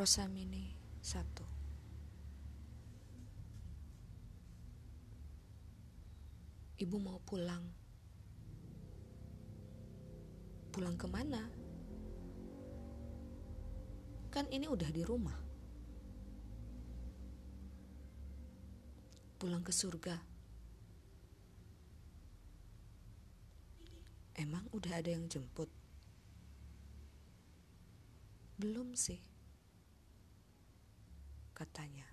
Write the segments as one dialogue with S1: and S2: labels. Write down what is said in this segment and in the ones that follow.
S1: Prosa Mini 1 Ibu mau pulang. Pulang ke mana? Kan ini udah di rumah. Pulang ke surga. Emang udah ada yang jemput? Belum sih katanya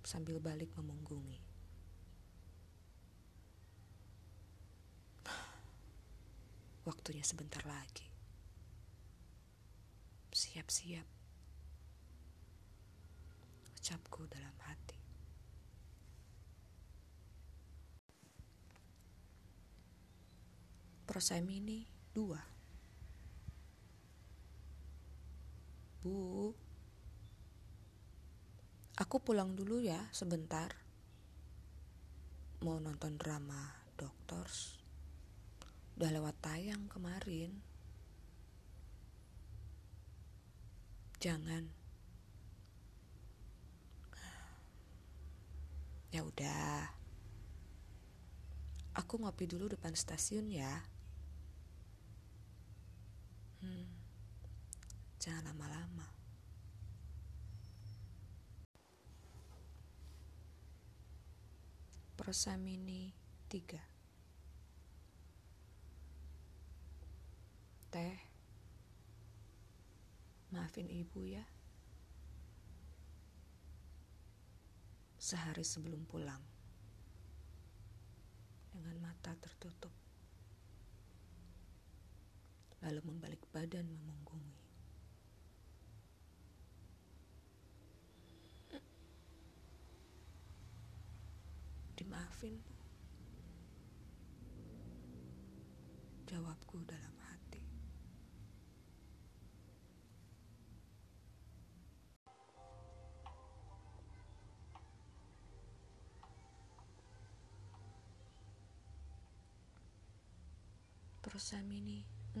S1: sambil balik memunggungi. Waktunya sebentar lagi. Siap-siap. Ucapku dalam hati. Prosemini dua. Bu, Aku pulang dulu ya sebentar. Mau nonton drama Doctors. Udah lewat tayang kemarin. Jangan. Ya udah. Aku ngopi dulu depan stasiun ya. Hmm. Jangan lama-lama. Prosamini 3 Teh. Maafin ibu ya. Sehari sebelum pulang. Dengan mata tertutup. Lalu membalik badan memunggungi Jawabku dalam hati. Prosamini 6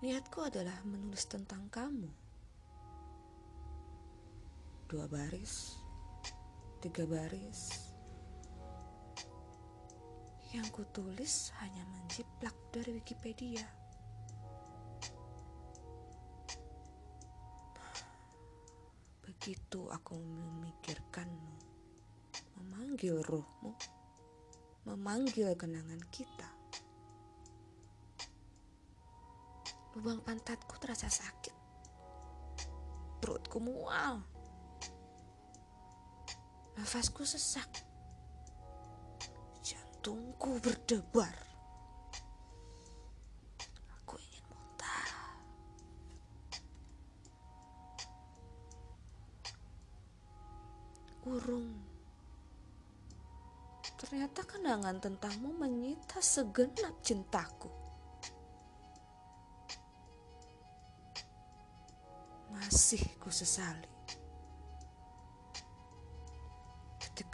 S1: Niatku adalah menulis tentang kamu dua baris, tiga baris. Yang kutulis hanya menjiplak dari Wikipedia. Begitu aku memikirkanmu, memanggil rohmu, memanggil kenangan kita. Lubang pantatku terasa sakit. Perutku mual. Nafasku sesak. Jantungku berdebar. Aku ingin muntah. Urung. Ternyata kenangan tentangmu menyita segenap cintaku. Masih ku sesali.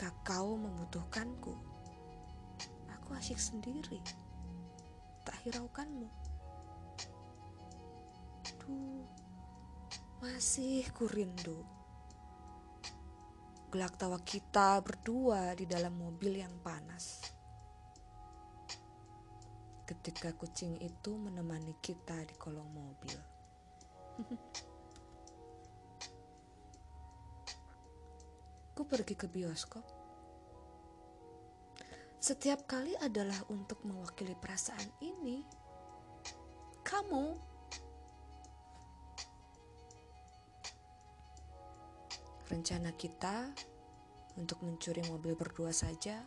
S1: Ketika kau membutuhkanku, aku asyik sendiri, tak hiraukanmu. Duh, masih ku rindu. Gelak tawa kita berdua di dalam mobil yang panas. Ketika kucing itu menemani kita di kolong mobil. Ku pergi ke bioskop. Setiap kali adalah untuk mewakili perasaan ini. Kamu rencana kita untuk mencuri mobil berdua saja,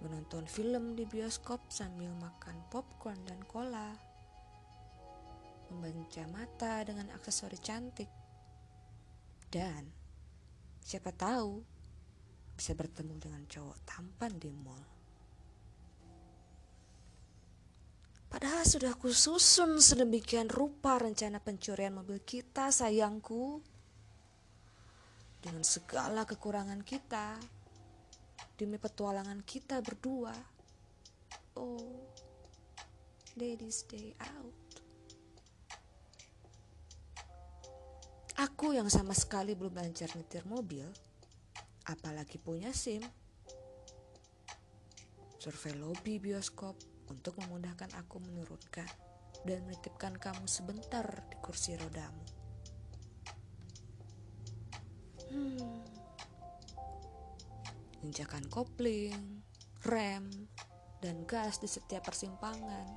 S1: menonton film di bioskop sambil makan popcorn dan cola, membaca mata dengan aksesori cantik, dan Siapa tahu bisa bertemu dengan cowok tampan di mall. Padahal sudah kususun sedemikian rupa rencana pencurian mobil kita, sayangku. Dengan segala kekurangan kita, demi petualangan kita berdua. oh, Daddy's Day Out. Aku yang sama sekali belum belajar nyetir mobil, apalagi punya SIM. Survei lobi bioskop untuk memudahkan aku menurunkan dan menitipkan kamu sebentar di kursi rodamu. Hmm. Injakan kopling, rem, dan gas di setiap persimpangan.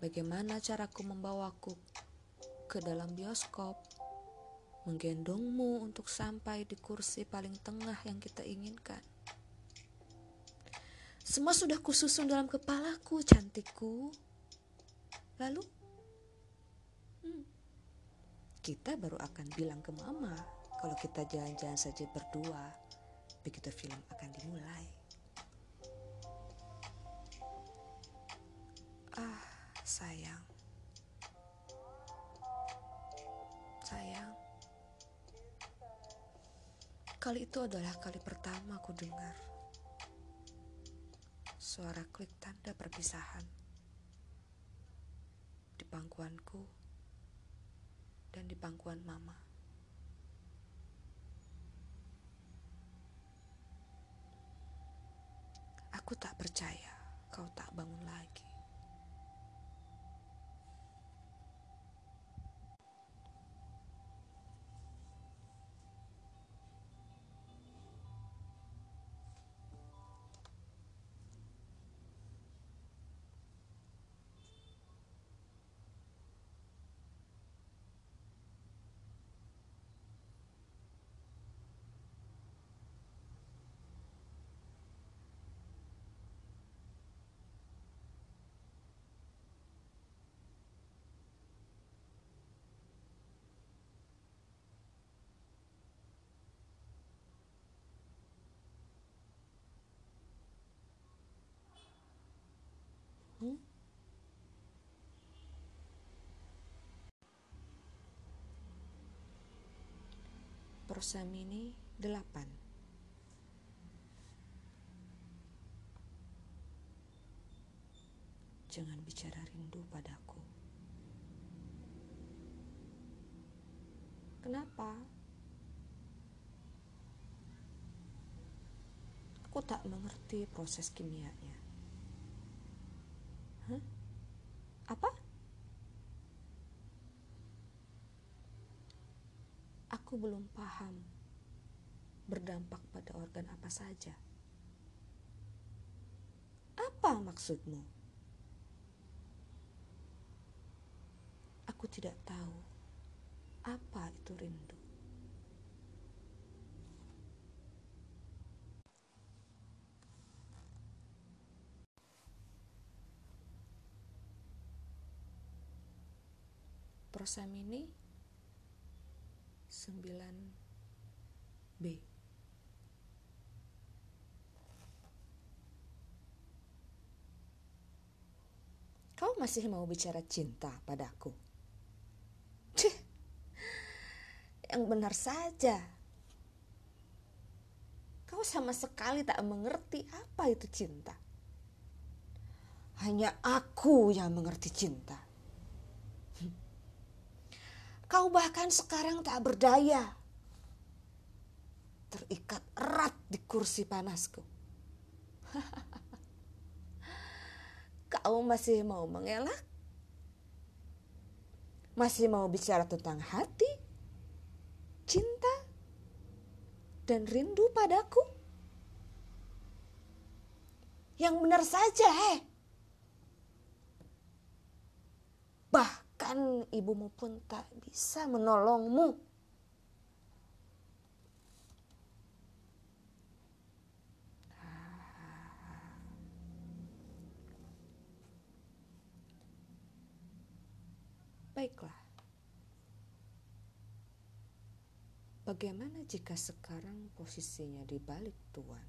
S1: Bagaimana caraku membawaku ke dalam bioskop, menggendongmu untuk sampai di kursi paling tengah yang kita inginkan. Semua sudah kususun dalam kepalaku, cantikku. Lalu, hmm, kita baru akan bilang ke mama kalau kita jalan-jalan saja berdua begitu film akan dimulai. Ah, sayang. Kali itu adalah kali pertama aku dengar suara klik tanda perpisahan di pangkuanku dan di pangkuan mama. Aku tak percaya kau tak bangun lagi. Persamini 8 Jangan bicara rindu padaku. Kenapa? Aku tak mengerti proses kimianya Hah? Apa? Aku belum paham berdampak pada organ apa saja. Apa maksudmu? Aku tidak tahu apa itu rindu. Prosamini 9B Kau masih mau bicara cinta padaku? Cih, yang benar saja. Kau sama sekali tak mengerti apa itu cinta. Hanya aku yang mengerti cinta. Kau bahkan sekarang tak berdaya. Terikat erat di kursi panasku. Kau masih mau mengelak? Masih mau bicara tentang hati, cinta, dan rindu padaku? Yang benar saja, heh. Bah, bahkan ibumu pun tak bisa menolongmu. Baiklah. Bagaimana jika sekarang posisinya di balik tuan?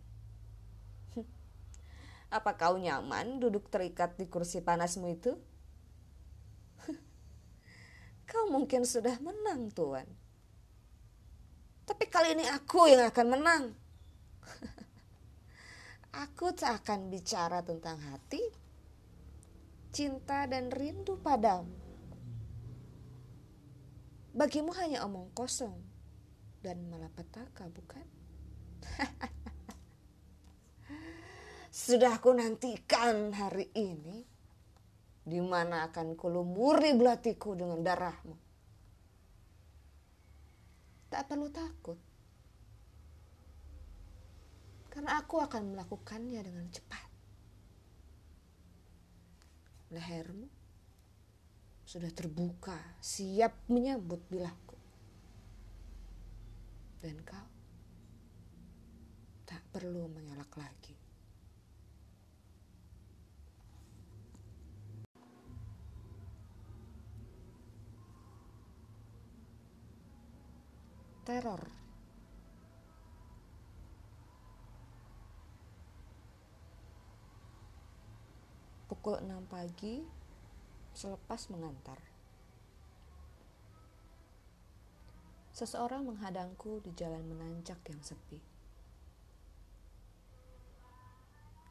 S1: Apa kau nyaman duduk terikat di kursi panasmu itu? Kau mungkin sudah menang Tuhan. Tapi kali ini aku yang akan menang. Aku tak akan bicara tentang hati, cinta, dan rindu padamu. Bagimu hanya omong kosong dan malapetaka, bukan? Sudah aku nantikan hari ini, di mana akan kulumuri belatiku dengan darahmu. Tak perlu takut karena aku akan melakukannya dengan cepat. Lehermu sudah terbuka, siap menyambut bilahku. Dan kau tak perlu mengelak lagi. Teror pukul 6 pagi selepas mengantar. Seseorang menghadangku di jalan menanjak yang sepi.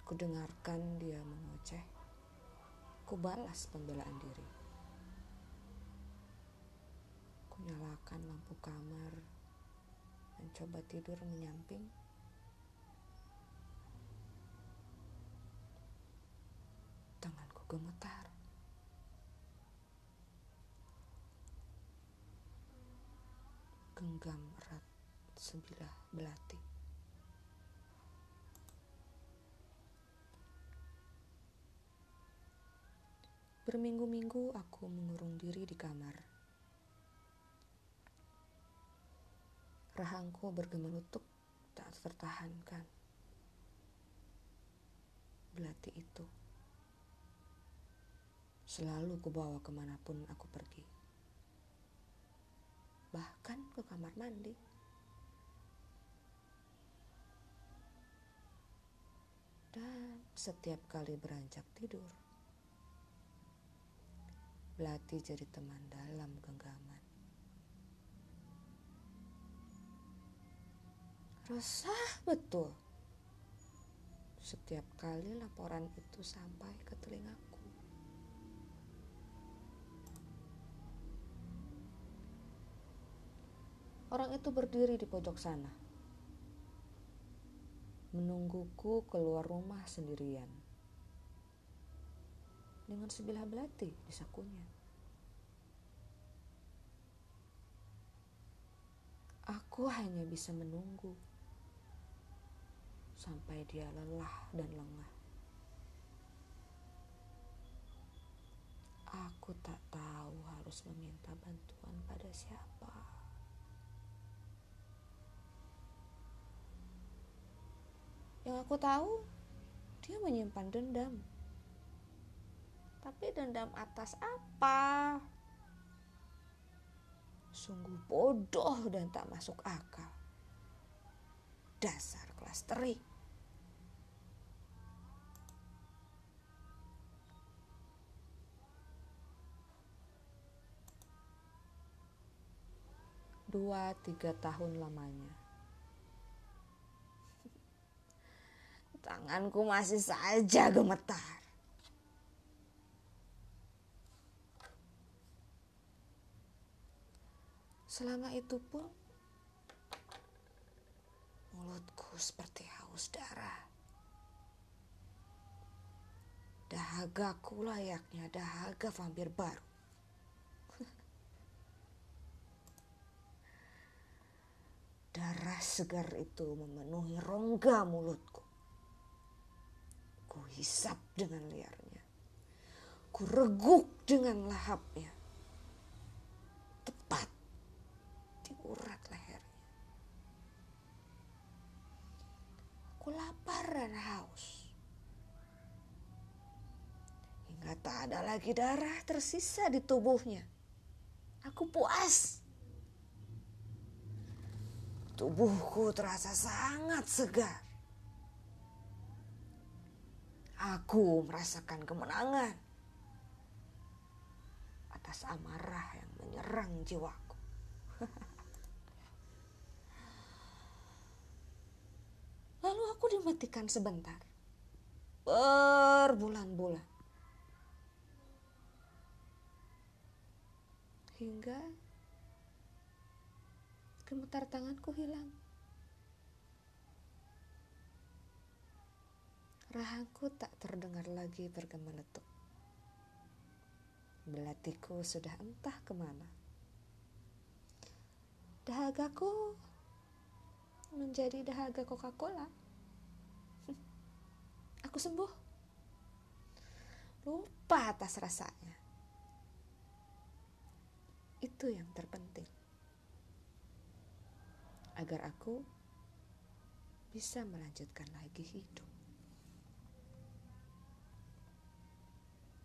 S1: Kudengarkan dia mengoceh. Kubalas pembelaan diri. Kunyalakan lampu kamar mencoba tidur menyamping gemetar. Genggam erat sebilah belati. Berminggu-minggu aku mengurung diri di kamar. Rahangku bergemelutuk tak tertahankan. Belati itu selalu kubawa ke mana pun aku pergi. Bahkan ke kamar mandi. Dan setiap kali beranjak tidur, Belati jadi teman dalam genggaman. Resah betul. Setiap kali laporan itu sampai ke telingaku. Orang itu berdiri di pojok sana, menungguku keluar rumah sendirian dengan sebilah belati di sakunya. Aku hanya bisa menunggu sampai dia lelah dan lengah. Aku tak tahu harus meminta bantuan pada siapa. Yang aku tahu, dia menyimpan dendam. Tapi dendam atas apa? Sungguh bodoh dan tak masuk akal. Dasar kelas terik. Dua tiga tahun lamanya Tanganku masih saja gemetar. Selama itu pun mulutku seperti haus darah. Dahagaku layaknya dahaga vampir baru. Darah segar itu memenuhi rongga mulutku. Ku hisap dengan liarnya. Ku reguk dengan lahapnya. Tepat di urat lehernya. Aku lapar dan haus. Hingga tak ada lagi darah tersisa di tubuhnya. Aku puas. Tubuhku terasa sangat segar. Aku merasakan kemenangan atas amarah yang menyerang jiwaku. Lalu aku dimatikan sebentar. berbulan-bulan. Hingga gemetar tanganku hilang. Rahangku tak terdengar lagi bergema letup. Belatiku sudah entah ke mana. Dahagaku menjadi dahaga Coca-Cola. Aku sembuh. Lupa atas rasanya. Itu yang terpenting. Agar aku bisa melanjutkan lagi hidup.